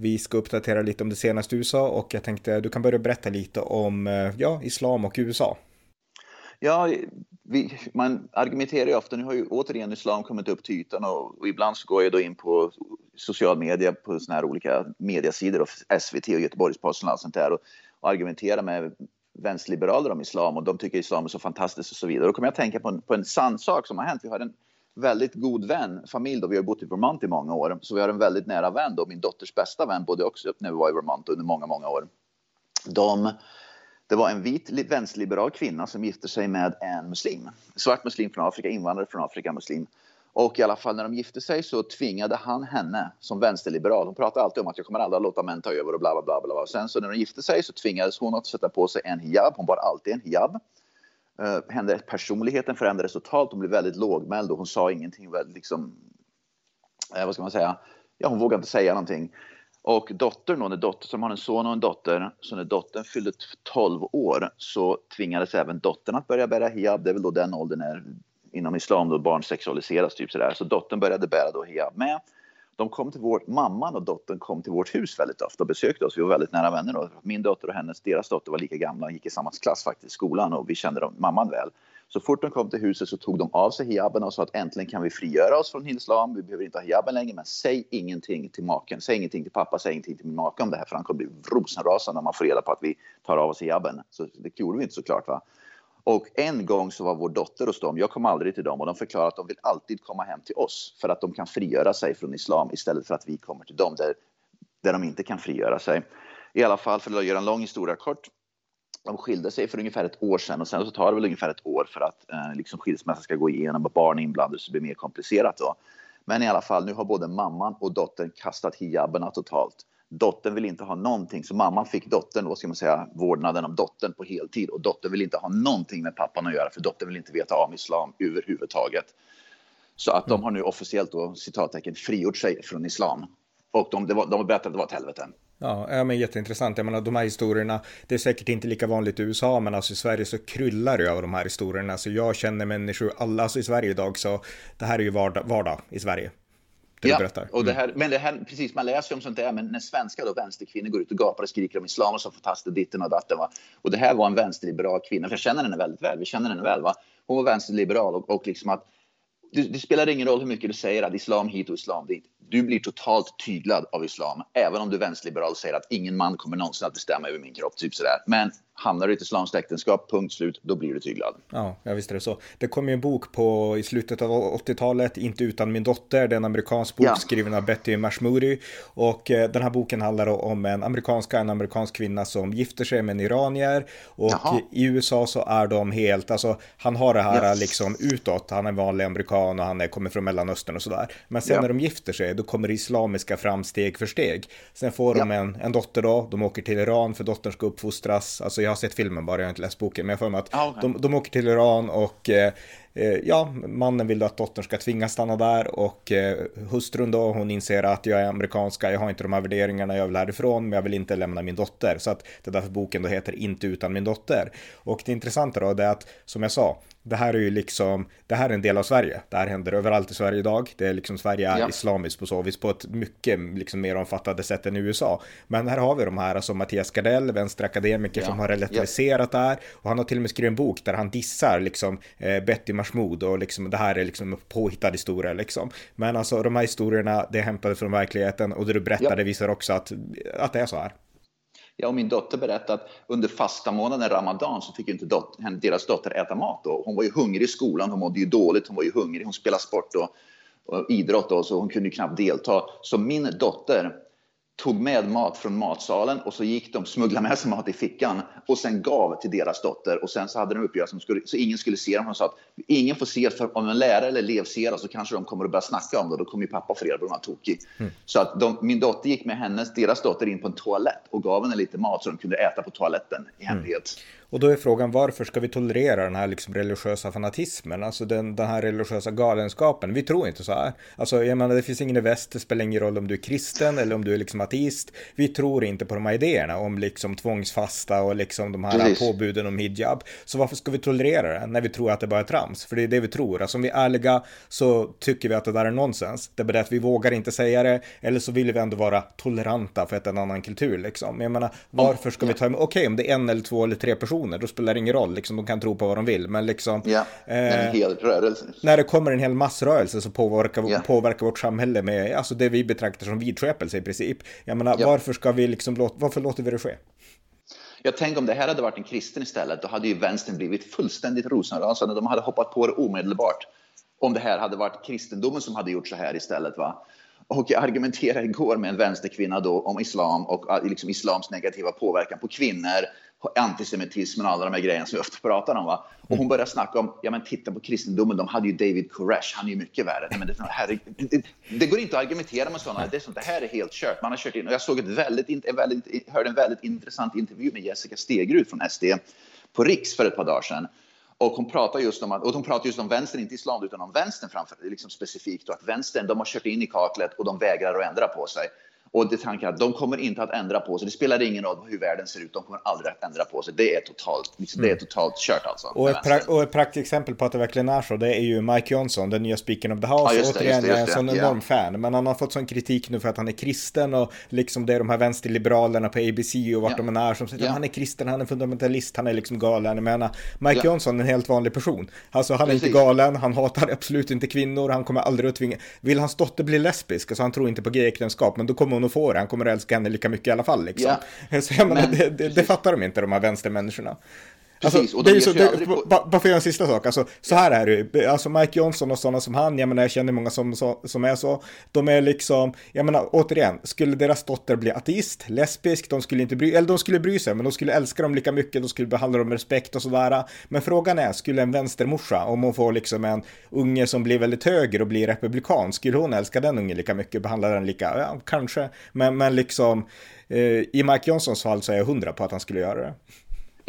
Vi ska uppdatera lite om det senaste USA och jag tänkte du kan börja berätta lite om eh, ja, islam och USA. Ja, vi, man argumenterar ju ofta, nu har ju återigen islam kommit upp till ytan och, och ibland så går jag då in på social media på såna här olika mediasidor och SVT och Göteborgs-Posten och allt sånt där och, och argumenterar med vänsterliberaler om islam och de tycker islam är så fantastiskt och så vidare. Då kommer jag att tänka på en, på en sann sak som har hänt. Vi har en väldigt god vän, familj då, vi har bott i Vermont i många år, så vi har en väldigt nära vän då, min dotters bästa vän bodde också upp när vi var i Vermont under många, många år. De, det var en vit vänsterliberal kvinna som gifte sig med en muslim, svart muslim från Afrika, invandrare från Afrika, muslim. Och i alla fall när de gifte sig så tvingade han henne som vänsterliberal. Hon pratade alltid om att jag kommer aldrig att låta män ta över och bla bla bla. bla. Sen så när de gifte sig så tvingades hon att sätta på sig en hijab. Hon bar alltid en hijab. Uh, personligheten förändrades totalt. Hon blev väldigt lågmäld och hon sa ingenting. Liksom, uh, vad ska man säga? Ja, hon vågade inte säga någonting. Och dottern, hon är dotter, som har en son och en dotter, så när dottern fyllde 12 år så tvingades även dottern att börja bära hijab. Det är väl då den åldern när inom islam då barn sexualiseras typ sådär. Så dottern började bära då hijab med de kom till vårt, mamman och dottern kom till vårt hus väldigt ofta och besökte oss. Vi var väldigt nära vänner då. Min dotter och hennes, deras dotter var lika gamla och gick i samma klass faktiskt i skolan och vi kände dem, mamman väl. Så fort de kom till huset så tog de av sig hijaben och sa att äntligen kan vi frigöra oss från islam. Vi behöver inte ha hijaben längre, men säg ingenting till maken. Säg ingenting till pappa, säg ingenting till min make om det här för han kommer bli rosenrasande om man får reda på att vi tar av oss hijaben. Så det gjorde vi inte såklart. Va? Och en gång så var vår dotter hos dem. Jag kom aldrig till dem och de förklarade att de vill alltid komma hem till oss för att de kan frigöra sig från islam istället för att vi kommer till dem där, där de inte kan frigöra sig. I alla fall, för att göra en lång historia kort. De skilde sig för ungefär ett år sedan och sen så tar det väl ungefär ett år för att eh, liksom skilsmässan ska gå igenom och barn inblandade så det blir mer komplicerat då. Men i alla fall, nu har både mamman och dottern kastat hijaberna totalt. Dottern vill inte ha någonting, så mamman fick dottern, då, ska man säga, vårdnaden om dottern på heltid och dottern vill inte ha någonting med pappan att göra för dottern vill inte veta om islam överhuvudtaget. Så att de har nu officiellt då citattecken frigjort sig från islam. Och de, var, de berättade att det var ett helvete. Ja, men jätteintressant. Jag menar, de här historierna, det är säkert inte lika vanligt i USA, men alltså i Sverige så kryllar det av de här historierna. Så jag känner människor, alla alltså i Sverige idag, så det här är ju vardag, vardag i Sverige det ja, berättar. Och det mm. här, men det här, precis, man läser ju om sånt där, men när svenska då, vänsterkvinnor går ut och gapar och skriker om islam och så fantastiskt ditten och datten. Va? Och det här var en vänsterliberal kvinna, för jag känner henne väldigt väl, vi känner henne väl. Va? Hon var vänsterliberal och, och liksom att det, det, spelar ingen roll hur mycket du säger att islam hit och islam dit. Du blir totalt tyglad av islam, även om du vänsterliberal säger att ingen man kommer någonsin att bestämma över min kropp. Typ sådär. Men hamnar du i ett islamskt äktenskap, punkt slut, då blir du tyglad. Ja, jag visste det så. Det kom ju en bok på i slutet av 80-talet, Inte utan min dotter, det är en amerikansk bok ja. skriven av Betty Mashmouri. Och eh, den här boken handlar om en amerikanska, en amerikansk kvinna som gifter sig med en iranier. Och Jaha. i USA så är de helt, alltså han har det här yes. liksom utåt, han är en vanlig amerikan och han är, kommer från Mellanöstern och sådär. Men sen ja. när de gifter sig, då kommer det islamiska fram steg för steg. Sen får de en, en dotter då, de åker till Iran för dottern ska uppfostras, alltså jag har sett filmen bara, jag har inte läst boken. Men jag får mig att ah, okay. de, de åker till Iran och eh, ja, mannen vill att dottern ska tvingas stanna där och eh, hustrun då, hon inser att jag är amerikanska, jag har inte de här värderingarna, jag vill härifrån, men jag vill inte lämna min dotter. Så att det är därför boken då heter Inte utan min dotter. Och det intressanta då, det är att, som jag sa, det här är ju liksom, det här är en del av Sverige. Det här händer överallt i Sverige idag. Det är liksom, Sverige är ja. islamiskt på så vis på ett mycket liksom, mer omfattande sätt än i USA. Men här har vi de här, alltså Mattias Gardell, vänsterakademiker ja. som har relativiserat ja. det här. Och han har till och med skrivit en bok där han dissar liksom eh, Betty Mahmoud och liksom det här är liksom påhittad historia liksom. Men alltså de här historierna, det är hämtade från verkligheten och det du berättade ja. visar också att, att det är så här. Jag och min dotter berättade att under fasta månaden Ramadan så fick inte dot deras dotter äta mat. Då. Hon var ju hungrig i skolan, hon mådde ju dåligt, hon var ju hungrig, hon spelade sport och, och idrott då, så hon kunde ju knappt delta. Så min dotter tog med mat från matsalen och så gick de, smugglade med sig mat i fickan och sen gav till deras dotter. Och sen så hade de uppgörelse skulle, så ingen skulle se dem. De sa att ingen får se, för om en lärare eller elev ser det så kanske de kommer att börja snacka om det. Då kommer ju pappa få reda på att de var tokig. Mm. Så att de, min dotter gick med hennes, deras dotter in på en toalett och gav henne lite mat så de kunde äta på toaletten i mm. hemlighet. Mm. Och då är frågan varför ska vi tolerera den här liksom religiösa fanatismen, alltså den, den här religiösa galenskapen? Vi tror inte så här. Alltså jag menar det finns ingen i väst, det spelar ingen roll om du är kristen eller om du är liksom ateist. Vi tror inte på de här idéerna om liksom tvångsfasta och liksom de här Precis. påbuden om hijab. Så varför ska vi tolerera det när vi tror att det bara är trams? För det är det vi tror. Alltså om vi är ärliga så tycker vi att det där är nonsens. Det är bara att vi vågar inte säga det eller så vill vi ändå vara toleranta för att det är en annan kultur liksom. Jag menar varför ska vi ta emot, okej okay, om det är en eller två eller tre personer personer, då spelar det ingen roll. Liksom, de kan tro på vad de vill. Men liksom, ja, eh, en hel rörelse. När det kommer en hel massrörelse så påverkar, ja. påverkar vårt samhälle med alltså, det vi betraktar som vidskepelse i princip. Jag menar, ja. varför ska vi liksom, varför låter vi det ske? Jag tänker om det här hade varit en kristen istället, då hade ju vänstern blivit fullständigt rosenrasande. De hade hoppat på det omedelbart. Om det här hade varit kristendomen som hade gjort så här istället. Va? Och jag argumenterade igår med en vänsterkvinna då om islam och eh, liksom islams negativa påverkan på kvinnor antisemitismen och alla de här grejerna som vi ofta pratar om. Va? Och hon började snacka om, ja men titta på kristendomen, de hade ju David Koresh, han är ju mycket värre. Men det, här, det, det, går inte att argumentera med sådana, det, är sånt, det här är helt kört. Man har kört in, och jag såg ett väldigt, en väldigt, hörde en väldigt intressant intervju med Jessica Stegrud från SD på Riks för ett par dagar sedan. Och hon pratar just om, och hon pratar just om vänstern, inte islam, utan om vänstern framför, liksom specifikt. Och att vänstern, de har kört in i kaklet och de vägrar att ändra på sig. Och det tankar att de kommer inte att ändra på sig. Det spelar ingen roll hur världen ser ut. De kommer aldrig att ändra på sig. Det är totalt, liksom, det är mm. totalt kört alltså. Och ett, pra- och ett praktexempel på att det verkligen är så. Det är ju Mike Johnson, den nya speakern of the house. Ja, just det, Återigen, just det, just det. jag är en sån enorm yeah. fan. Men han har fått sån kritik nu för att han är kristen. Och liksom det är de här vänsterliberalerna på ABC och vart yeah. de än är som säger yeah. han är kristen, han är fundamentalist, han är liksom galen. Jag menar, Mike Johnson är en helt vanlig person. Alltså han är Precis. inte galen, han hatar absolut inte kvinnor, han kommer aldrig att tvinga. Vill hans dotter bli lesbisk, alltså han tror inte på gayäktenskap, men då kommer hon att få det. Han kommer att älska henne lika mycket i alla fall. Liksom. Ja. Så jag menar, men, det, det, det fattar de inte, de här vänstermänniskorna. Precis, alltså, och de det så, det, på... Bara för en sista sak, alltså, så här är det alltså Mike Johnson och sådana som han, jag menar jag känner många som, som är så, de är liksom, jag menar återigen, skulle deras dotter bli ateist, lesbisk, de skulle inte bry, eller de skulle bry sig, men de skulle älska dem lika mycket, de skulle behandla dem med respekt och sådär. Men frågan är, skulle en vänstermorsa, om hon får liksom en unge som blir väldigt höger och blir republikan, skulle hon älska den ungen lika mycket, behandla den lika, ja, kanske, men, men liksom, eh, i Mike Johnsons fall så är jag hundra på att han skulle göra det.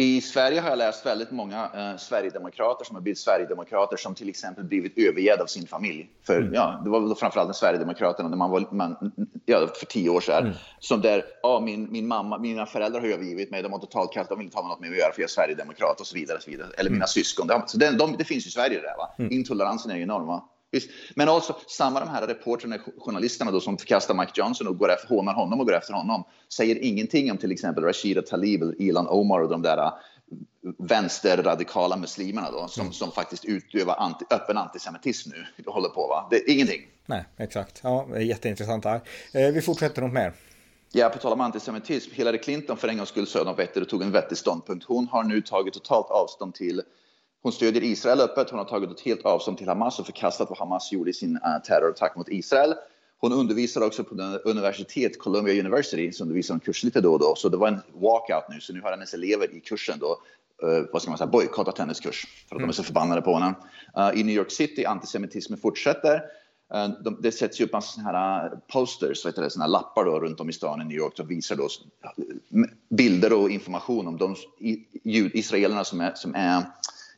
I Sverige har jag läst väldigt många eh, Sverigedemokrater som har blivit Sverigedemokrater som till exempel blivit övergivna av sin familj. För mm. ja, det var väl framförallt Sverigedemokraterna när man var man, ja, för tio år sedan. Mm. Som där, ja, min, min mamma, mina föräldrar har övergivit mig, de har totalt kallt, de vill inte ha något med att göra för jag är Sverigedemokrat och så vidare. Och så vidare. Eller mm. mina syskon. Så det, de, det finns i Sverige där. Va? Mm. Intoleransen är enorm. Va? Visst. Men också samma de här reportrarna, journalisterna då, som förkastar Mike Johnson och går efter, hånar honom och går efter honom, säger ingenting om till exempel Rashida Talib eller Ilan Omar och de där äh, vänsterradikala muslimerna då, som, mm. som faktiskt utövar anti, öppen antisemitism nu. håller på, va? Det är ingenting. Nej, exakt. Ja, det jätteintressant här. Eh, vi fortsätter något mer. Ja, på tal om antisemitism. Hillary Clinton för en gångs skull sa något vettigt och tog en vettig ståndpunkt. Hon har nu tagit totalt avstånd till hon stödjer Israel öppet. Hon har tagit ett helt avstånd till Hamas och förkastat vad Hamas gjorde i sin uh, terrorattack mot Israel. Hon undervisar också på universitet, Columbia University, så undervisar hon kurs lite då och då. Så det var en walkout nu, så nu har hennes elever i kursen då, uh, vad ska man säga, bojkottat hennes kurs för att mm. de är så förbannade på henne. Uh, I New York City, antisemitismen fortsätter. Uh, de, det sätts ju upp en sådana här posters, heter det, såna här lappar då, runt om i stan i New York som visar då bilder och information om de israelerna som är, som är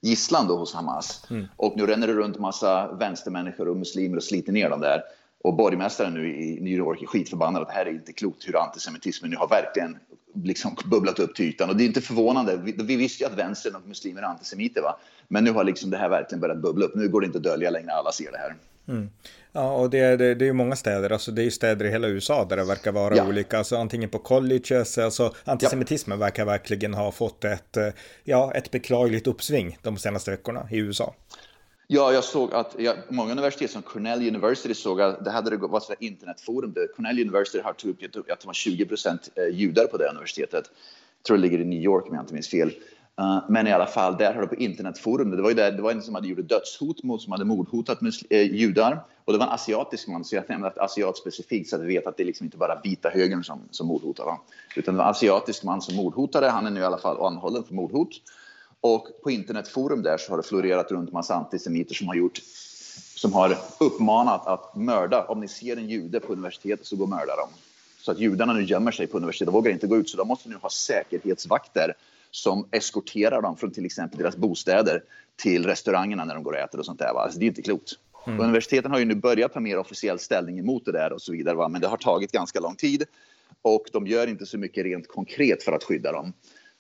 gisslan då hos Hamas. Mm. Och nu ränner det runt massa vänstermänniskor och muslimer och sliter ner dem där. Och borgmästaren nu i New York är skitförbannad att det här är inte klokt hur antisemitismen nu har verkligen liksom bubblat upp till ytan. Och det är inte förvånande. Vi, vi visste ju att vänstern och muslimer är antisemiter. Va? Men nu har liksom det här verkligen börjat bubbla upp. Nu går det inte att dölja längre. Alla ser det här. Mm. Ja, och det, det, det är ju många städer, alltså det är ju städer i hela USA där det verkar vara ja. olika, alltså antingen på colleges, alltså antisemitismen ja. verkar verkligen ha fått ett, eh, ja, ett beklagligt uppsving de senaste veckorna i USA. Ja, jag såg att ja, många universitet som Cornell University såg att det hade varit ett internetforum där Cornell University har tagit upp att det var 20 procent eh, judar på det universitetet. Jag tror det ligger i New York om jag inte minns fel. Eh, men i alla fall, där har du på internetforum, det var ju där, det var en som hade gjort dödshot mot, som hade mordhotat eh, judar. Och det var en asiatisk man, så jag nämnde att asiat specifikt så att vi vet att det är liksom inte bara vita högern som, som mordhotar. Va? Utan det var en asiatisk man som mordhotade, han är nu i alla fall anhållen för mordhot. Och på internetforum där så har det florerat runt massa antisemiter som har gjort som har uppmanat att mörda. Om ni ser en jude på universitetet så gå och mörda dem. Så att judarna nu gömmer sig på universitetet och vågar inte gå ut. Så de måste nu ha säkerhetsvakter som eskorterar dem från till exempel deras bostäder till restaurangerna när de går och äter och sånt där. Va? Alltså, det är inte klokt. Mm. Universiteten har ju nu börjat ta mer officiell ställning emot det där och så vidare. Va? Men det har tagit ganska lång tid och de gör inte så mycket rent konkret för att skydda dem.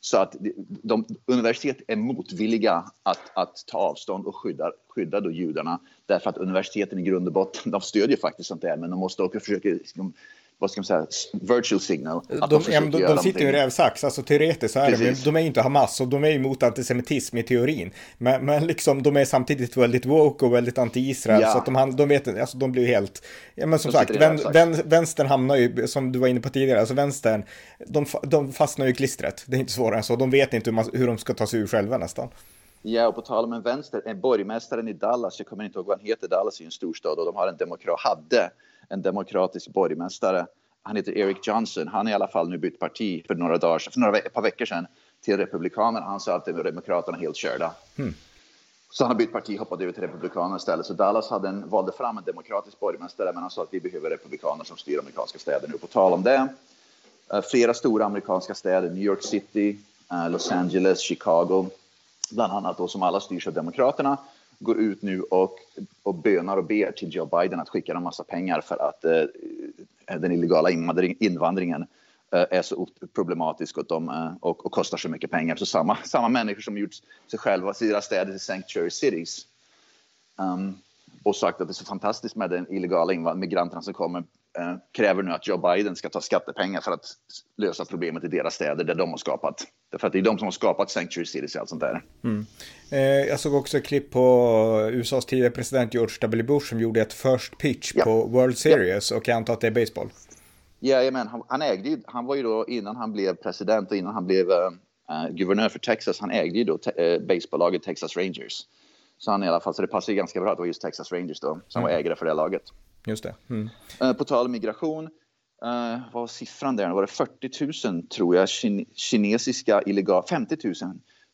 Så att de, universitet är motvilliga att, att ta avstånd och skydda, skydda då judarna därför att universiteten i grund och botten, de stödjer faktiskt sånt där men de måste också försöka liksom, vad ska man säga, virtual signal. de, de, de, de sitter ju i rävsax, alltså teoretiskt så är Precis. de, de är ju inte Hamas och de är ju emot antisemitism i teorin. Men, men liksom de är samtidigt väldigt woke och väldigt anti-Israel ja. så att de, de vet, alltså de blir helt, ja men som sagt, vän, vän, vänstern hamnar ju, som du var inne på tidigare, alltså vänstern, de, de fastnar ju i klistret, det är inte svårare än så, de vet inte hur, man, hur de ska ta sig ur själva nästan. Ja, och på tal om en vänster, en borgmästaren i Dallas, jag kommer inte ihåg vad han heter, Dallas är en storstad och de har en demokrat, hade en demokratisk borgmästare. Han heter Eric Johnson. Han har i alla fall nu bytt parti för några dagar för några ett par veckor sedan till Republikanerna. Han sa att Demokraterna helt körda. Mm. Så han har bytt parti, hoppade över till Republikanerna istället. Så Dallas hade en, valde fram en demokratisk borgmästare, men han sa att vi behöver republikaner som styr amerikanska städer nu. På tal om det, uh, flera stora amerikanska städer, New York City, uh, Los Angeles, Chicago, bland annat då som alla styrs av Demokraterna, går ut nu och, och bönar och ber till Joe Biden att skicka en massa pengar för att eh, den illegala invandringen eh, är så problematisk och, de, eh, och, och, kostar så mycket pengar. Så samma, samma människor som gjort sig själva, sina städer till sanctuary cities um, och sagt att det är så fantastiskt med den illegala migranterna som kommer kräver nu att Joe Biden ska ta skattepengar för att lösa problemet i deras städer där de har skapat. Därför att det är de som har skapat Sanctuary Cities och allt sånt där. Mm. Eh, jag såg också ett klipp på USAs tidigare president George W. Bush som gjorde ett first pitch ja. på World Series ja. och jag antar att det är baseball. Ja, men han, han ägde ju, han var ju då innan han blev president och innan han blev uh, guvernör för Texas, han ägde ju då te, uh, baseballaget Texas Rangers. Så han i alla fall, så det passar ju ganska bra att det var just Texas Rangers då som mm. var ägare för det laget. Just det. Mm. Uh, på tal om migration, uh, vad var siffran där? Var det 40 000 tror jag, kin kinesiska illegala, 50 000.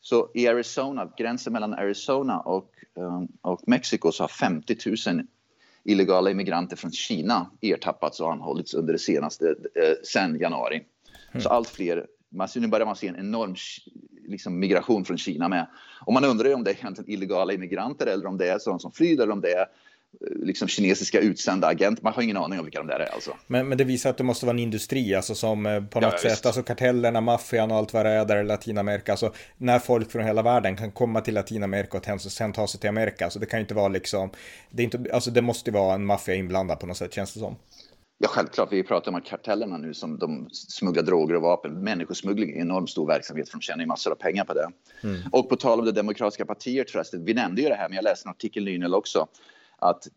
Så i Arizona, gränsen mellan Arizona och, um, och Mexiko så har 50 000 illegala immigranter från Kina ertappats och anhållits under det senaste, eh, sen januari. Mm. Så allt fler, man, nu börjar man se en enorm liksom, migration från Kina med. Och man undrar ju om det är egentligen illegala immigranter eller om det är sådana som flyr eller om det är eh, liksom kinesiska utsända agenter. Man har ingen aning om vilka de där är alltså. Men, men det visar att det måste vara en industri, alltså som eh, på något ja, sätt, alltså kartellerna, maffian och allt vad det är där i Latinamerika, alltså när folk från hela världen kan komma till Latinamerika och sen ta sig till Amerika, alltså det kan ju inte vara liksom, det är inte, alltså det måste vara en maffia inblandad på något sätt, känns det som. Ja, självklart. Vi pratar om kartellerna nu som de smugglar droger och vapen. Människosmuggling är en enormt stor verksamhet för de tjänar ju massor av pengar på det. Mm. Och på tal om det demokratiska partiet förresten, vi nämnde ju det här, men jag läste en artikel nyligen också att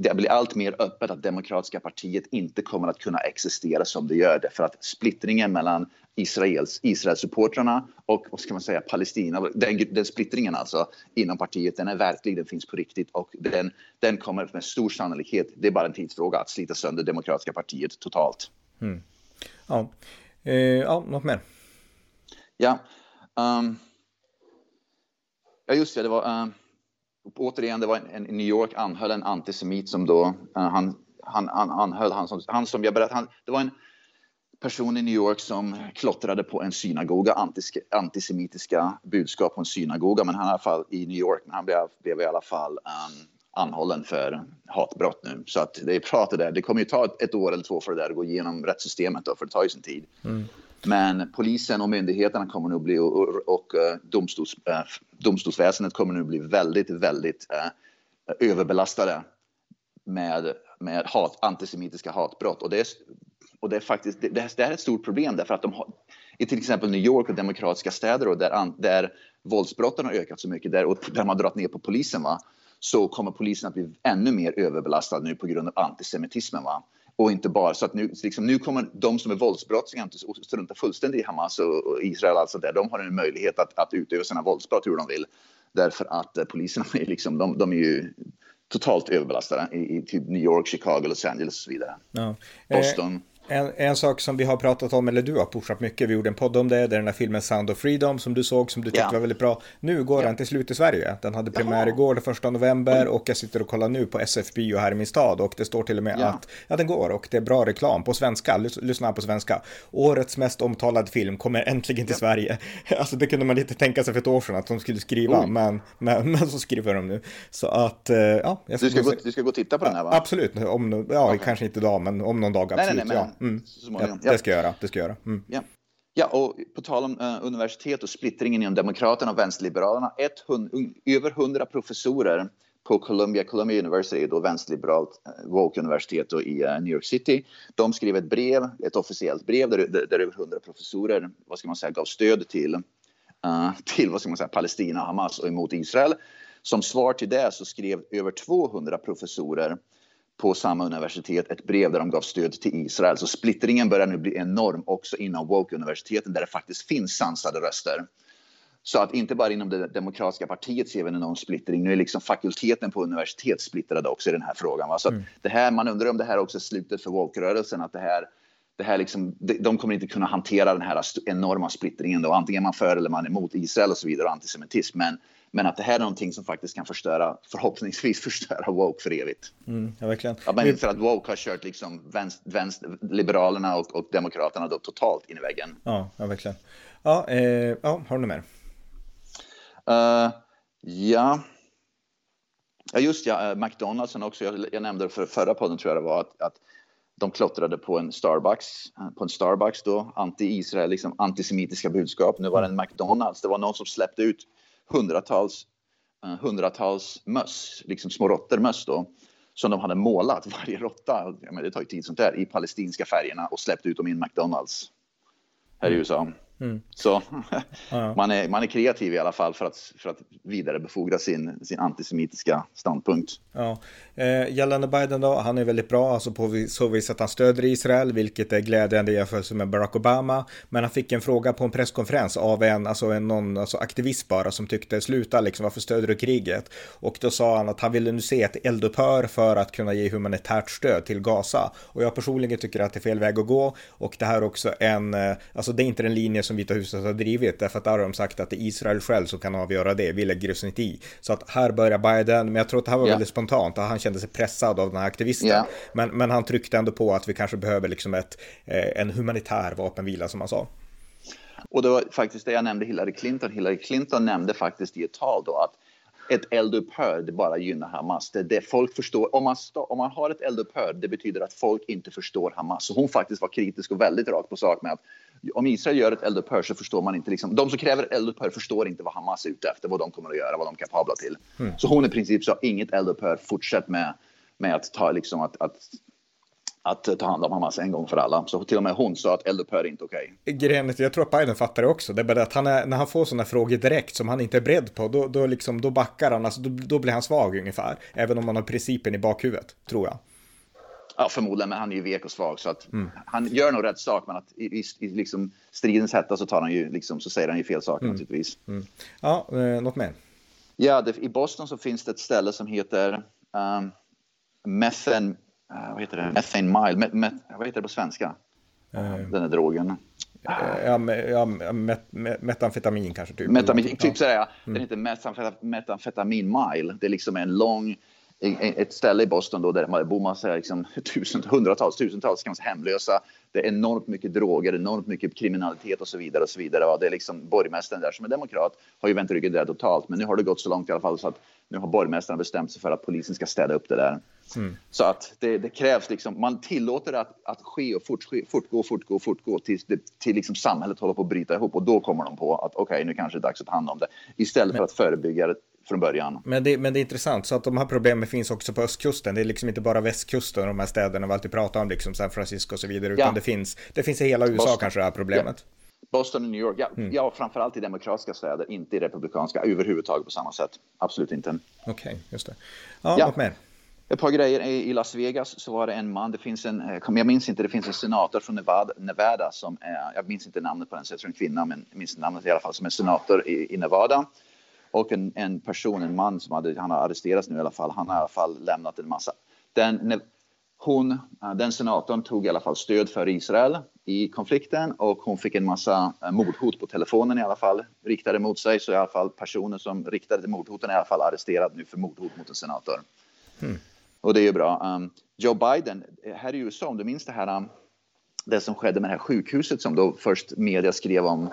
det blir allt mer öppet att demokratiska partiet inte kommer att kunna existera som det gör därför att splittringen mellan Israels, Israelsupportrarna och vad ska man säga, Palestina, den, den splittringen alltså inom partiet, den är verklig, den finns på riktigt och den, den kommer med stor sannolikhet, det är bara en tidsfråga att slita sönder demokratiska partiet totalt. Mm. Ja. Eh, ja, något mer? Ja. Um, ja, just det, det var um, återigen, det var en, en New York anhöll en antisemit som då, eh, han, han, han anhöll han som, han som jag berättade, han, det var en person i New York som klottrade på en synagoga, antis, antisemitiska budskap på en synagoga, men han i alla fall i New York, men han blev, blev i alla fall um, anhållen för hatbrott nu. Så att det är prat där. Det kommer ju ta ett, ett, år eller två för det där att gå igenom rättssystemet då, för det tar ju sin tid. Mm. Men polisen och myndigheterna kommer nu bli och, och, och eh, domstols, äh, domstolsväsendet kommer nu bli väldigt, väldigt äh, överbelastade med, med hat, antisemitiska hatbrott. Och det är, och det är faktiskt det, det är ett stort problem därför att de har, i till exempel New York och demokratiska städer och där, där våldsbrotten har ökat så mycket där, och där man dragit ner på polisen va, så kommer polisen att bli ännu mer överbelastad nu på grund av antisemitismen. Va? Och inte bara så att nu, liksom, nu kommer de som är våldsbrottslingar att strunta fullständigt i Hamas och, och Israel. Alltså där. De har en möjlighet att, att utöva sina våldsbrott hur de vill. Därför att eh, poliserna är, liksom, de, de är ju totalt överbelastade i, i typ New York, Chicago, Los Angeles och så vidare. Ja. Boston. En, en sak som vi har pratat om, eller du har pushat mycket, vi gjorde en podd om det, det är den här filmen Sound of Freedom som du såg, som du tyckte ja. var väldigt bra. Nu går ja. den till slut i Sverige. Den hade premiär Jaha. igår, den första november, och jag sitter och kollar nu på SF Bio här i min stad, och det står till och med ja. att ja, den går, och det är bra reklam på svenska. Lys lyssna på svenska. Årets mest omtalad film kommer äntligen till Sverige. Alltså det kunde man inte tänka sig för ett år sedan att de skulle skriva, men, men, men, så skriver de nu. Så att, eh, ja. du, ska gå, du ska gå och titta på den här va? Absolut, om, ja, okay. kanske inte idag, men om någon dag, absolut. Nej, nej, nej, men, ja. Mm det ska jag göra. Det ska jag göra. Mm. Ja. Ja, och på tal om uh, universitet och splittringen inom Demokraterna och Vänsterliberalerna. Ett över hundra professorer på Columbia, Columbia University, då vänsterliberalt uh, woke-universitet i uh, New York City. De skrev ett brev, ett officiellt brev där, där, där över hundra professorer, vad ska man säga, gav stöd till, uh, till vad ska man säga, Palestina, Hamas och emot Israel. Som svar till det så skrev över 200 professorer på samma universitet ett brev där de gav stöd till Israel. Så splittringen börjar nu bli enorm också inom woke-universiteten där det faktiskt finns sansade röster. Så att inte bara inom det demokratiska partiet ser vi en enorm splittring. Nu är liksom fakulteten på universitet splittrade också i den här frågan. Va? Så mm. det här, man undrar om det här också är slutet för woke-rörelsen. Att det här, det här liksom, de kommer inte kunna hantera den här enorma splittringen. Då. Antingen man för eller man är emot Israel och så vidare och antisemitism. Men men att det här är någonting som faktiskt kan förstöra, förhoppningsvis förstöra woke för evigt. Mm, ja, verkligen. Ja, men för att woke har kört liksom vänster, vänster, Liberalerna och, och Demokraterna då totalt in i väggen. Ja, ja verkligen. Ja, eh, ja har du mer? Uh, ja. Ja, just ja, McDonalds också. Jag, jag nämnde för förra podden tror jag det var att, att de klottrade på en Starbucks, eh, på en Starbucks då, anti-Israel, liksom antisemitiska budskap. Nu var det en McDonalds. Det var någon som släppte ut hundratals, uh, hundratals möss, liksom små råttermöss då, som de hade målat varje råtta, det tar ju tid sånt där, i palestinska färgerna och släppt ut dem i en McDonalds här i mm. USA. Mm. Så man, är, man är kreativ i alla fall för att, för att vidarebefordra sin, sin antisemitiska ståndpunkt. Ja. Eh, gällande Biden då, han är väldigt bra, alltså på så vis att han stöder Israel, vilket är glädjande i jämförelse med Barack Obama. Men han fick en fråga på en presskonferens av en, alltså en någon, alltså aktivist bara, som tyckte sluta liksom, varför stöder du kriget? Och då sa han att han ville nu se ett eldupphör för att kunna ge humanitärt stöd till Gaza. Och jag personligen tycker att det är fel väg att gå. Och det här är också en, eh, alltså det är inte en linje som Vita huset har drivit, därför att där har de sagt att det är Israel själv som kan avgöra det, vi lägger oss inte i. Så att här börjar Biden, men jag tror att det här var yeah. väldigt spontant, han kände sig pressad av den här aktivisten. Yeah. Men, men han tryckte ändå på att vi kanske behöver liksom ett, eh, en humanitär vapenvila som han sa. Och det var faktiskt det jag nämnde Hillary Clinton. Hillary Clinton nämnde faktiskt i ett tal då att ett eldupphör det bara gynnar Hamas. Det, det folk förstår, om man, om man har ett eldupphör det betyder att folk inte förstår Hamas. Så hon faktiskt var kritisk och väldigt rakt på sak med att om Israel gör ett eldupphör så förstår man inte, liksom, de som kräver ett eldupphör förstår inte vad Hamas är ute efter, vad de kommer att göra, vad de är kapabla till. Mm. Så hon i princip sa inget eldupphör, fortsätt med, med att ta liksom att, att att ta hand om Hamas en gång för alla. Så till och med hon sa att eldupphör är inte okej. Okay. Grejen jag tror att Biden fattar det också. Det är bara att han är, när han får sådana frågor direkt som han inte är beredd på, då, då, liksom, då backar han, alltså, då, då blir han svag ungefär. Även om man har principen i bakhuvudet, tror jag. Ja, förmodligen, men han är ju vek och svag. Så att mm. Han gör nog rätt sak, men att i, i, i liksom stridens hetta så, tar han ju, liksom, så säger han ju fel saker mm. naturligtvis. Mm. Ja, eh, något mer? Ja, det, i Boston så finns det ett ställe som heter um, Methen, uh, vad heter det? Methane Mile. Met, met, vad heter det på svenska? Uh, Den här drogen. Ja, med, ja met, met, metamfetamin kanske. Typ, Metami, typ sådär, ja. Den mm. heter metamfetamin, metamfetamin Mile. Det är liksom en lång ett ställe i Boston då där det bor massa, liksom, tusen, hundratals, tusentals kanske hemlösa. Det är enormt mycket droger, enormt mycket kriminalitet och så vidare. och så vidare. Och det är liksom borgmästaren där som är demokrat har ju vänt ryggen där totalt. Men nu har det gått så långt i alla fall så att nu har borgmästaren bestämt sig för att polisen ska städa upp det där. Mm. Så att det, det, krävs liksom, man tillåter att, att ske och fort, fortgå, fortgå, fortgå tills det, till liksom samhället håller på att bryta ihop och då kommer de på att okej, okay, nu kanske det är dags att ta hand om det. Istället Men... för att förebygga det från början. Men det, men det är intressant, så att de här problemen finns också på östkusten. Det är liksom inte bara västkusten, de här städerna vi alltid pratar om, liksom San Francisco och så vidare, utan ja. det, finns, det finns i hela USA Boston. kanske det här problemet. Ja. Boston och New York, ja, mm. ja framförallt i demokratiska städer, inte i republikanska överhuvudtaget på samma sätt. Absolut inte. Okej, okay, just det. Ja, ja. något mer? Ett par grejer. I Las Vegas så var det en man, det finns en, eh, jag minns inte, det finns en senator från Nevada, Nevada som är, jag minns inte namnet på den, så jag tror en kvinna, men jag minns namnet i alla fall, som är senator i, i Nevada. Och en, en person, en man som hade, han har arresterats nu i alla fall, han har i alla fall lämnat en massa. Den, hon, eh, den senatorn tog i alla fall stöd för Israel i konflikten och hon fick en massa mordhot på telefonen i alla fall riktade mot sig. Så i alla fall personen som riktade mordhoten är i alla fall arresterad nu för mordhot mot en senator. Hmm. Och det är ju bra. Um, Joe Biden, här i USA, om du minns det här, um, det som skedde med det här sjukhuset som då först media skrev om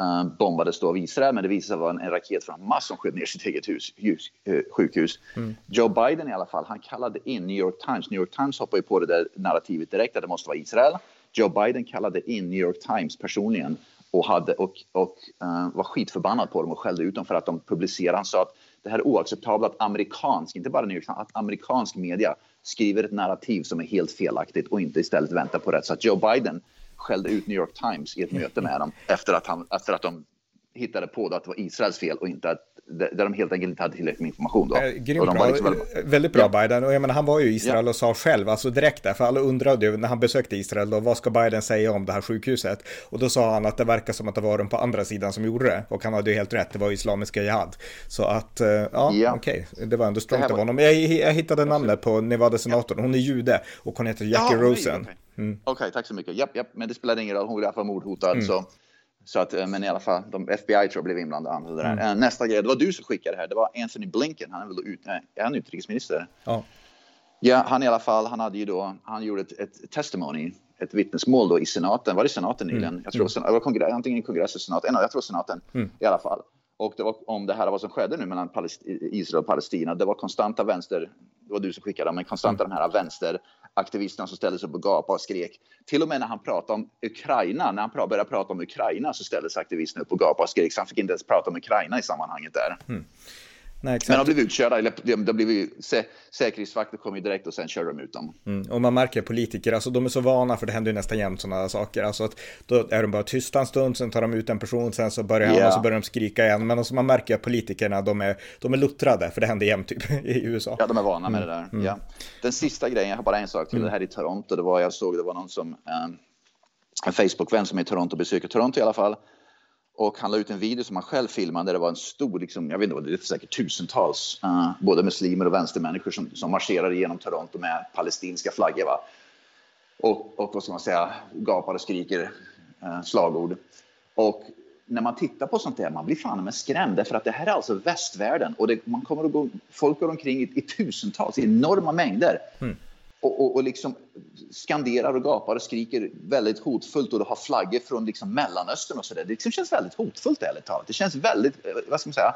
uh, bombades då av Israel, men det visade sig vara en, en raket från Hamas som sköt ner sitt eget hus, hus, uh, sjukhus. Mm. Joe Biden i alla fall, han kallade in New York Times. New York Times hoppade ju på det där narrativet direkt att det måste vara Israel. Joe Biden kallade in New York Times personligen och, hade, och, och uh, var skitförbannad på dem och skällde ut dem för att de publicerade. Han sa att det här är oacceptabelt att amerikansk, inte bara New York att amerikansk media skriver ett narrativ som är helt felaktigt och inte istället väntar på rätt. Så att Joe Biden skällde ut New York Times i ett möte med dem efter att, han, efter att de hittade på att det var Israels fel och inte att där de helt enkelt inte hade tillräckligt med information. Då. Eh, grymt bra. Liksom väldigt... väldigt bra ja. Biden. Och jag menar, han var ju i Israel ja. och sa själv, alltså direkt där, för alla undrade ju när han besökte Israel, då, vad ska Biden säga om det här sjukhuset? Och då sa han att det verkar som att det var de på andra sidan som gjorde det. Och han hade ju helt rätt, det var Islamiska Jihad. Så att, eh, ja, ja. okej, okay. det var ändå strångt av honom. Jag, jag hittade namnet på Nevada-senatorn, hon är jude och hon heter Jackie Rosen. Okej, okay. mm. okay, tack så mycket. Japp, japp, men det spelar ingen roll, hon är i alla fall mordhotad. Mm. Så så att, eh, men i alla fall, de FBI tror jag blev inblandade. Mm. Eh, nästa grej, det var du som skickade det här. Det var Anthony Blinken, han är väl ut, nej, är han utrikesminister? Ja. Ja, han i alla fall, han hade ju då, han gjorde ett, ett testimony, ett vittnesmål då i senaten. Var det senaten nyligen? Mm. Jag tror mm. det var kongress, antingen kongress eller senat, jag tror senaten mm. i alla fall. Och det var om det här vad som skedde nu mellan Israel och Palestina. Det var konstanta vänster, det var du som skickade, men konstanta mm. de här aktivisterna som ställde sig upp och gapade och skrek. Till och med när han pratade om Ukraina, när han började prata om Ukraina så ställde sig aktivisterna upp och gapade och skrek. Så han fick inte ens prata om Ukraina i sammanhanget där. Mm. Nej. Men de blev utkörda, de, blev sä, säkerhetsvakter kom ju direkt och sen körde de ut dem. Mm, och man märker politiker, alltså de är så vana för det händer ju nästan jämt sådana saker. Alltså att då är de bara tysta en stund, sen tar de ut en person, sen så börjar han yeah. och så börjar de skrika igen. Men alltså man märker att politikerna, de är, de är luttrade, för det händer jämt typ i USA. Ja, de är vana med mm. det där. Mm. Ja. Den sista grejen, jag har bara en sak till, mm. det här i Toronto, det var, jag såg, det var någon som, um, en Facebook-vän som är i Toronto, besöker Toronto i alla fall. Och han la ut en video som han själv filmade där det var en stor, liksom, jag vet inte, det är säkert tusentals, uh, både muslimer och vänstermänniskor som, som marscherade genom Toronto med palestinska flaggor. Va? Och, och vad ska man säga, gapar och skriker uh, slagord. Och när man tittar på sånt där, man blir fan med skrämd. Därför att det här är alltså västvärlden och det, man kommer att gå, folk går omkring i, i tusentals, i enorma mängder. Mm och, och, och liksom skanderar och gapar och skriker väldigt hotfullt och har flaggor från liksom Mellanöstern och så där. Det liksom känns väldigt hotfullt ärligt talat. Det känns väldigt, eh, vad ska man säga,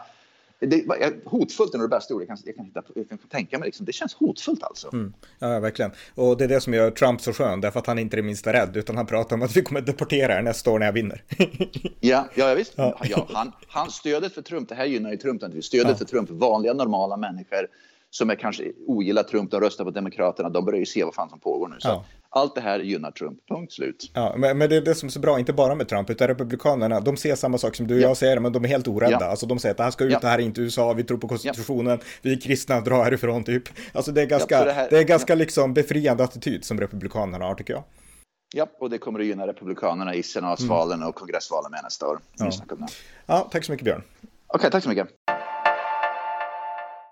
det, hotfullt är nog det bästa ordet jag kan, jag kan, hitta, jag kan tänka mig. Liksom. Det känns hotfullt alltså. Mm. Ja, verkligen. Och det är det som gör Trump så skön, därför att han inte är det minsta rädd, utan han pratar om att vi kommer deportera er nästa år när jag vinner. ja, ja, visst. Ja. Ja, han, han stödet för Trump, det här gynnar ju Trump, stödet ja. för Trump, vanliga normala människor som är kanske ogillar Trump, de röstar på Demokraterna, de börjar ju se vad fan som pågår nu. Så ja. allt det här gynnar Trump, punkt slut. Ja, men, men det är det som är så bra, inte bara med Trump, utan Republikanerna, de ser samma sak som du och ja. jag säger, men de är helt orädda. Ja. Alltså de säger att det här ska ut, det här är inte USA, vi tror på konstitutionen, vi är kristna, dra härifrån typ. Alltså det är ganska, det, här, det, är ganska liksom befriande attityd som Republikanerna har tycker jag. Ja, och det kommer att gynna Republikanerna i senatsvalen mm. och kongressvalen med nästa år. Ja. ja, tack så mycket Björn. Okej, okay, tack så mycket.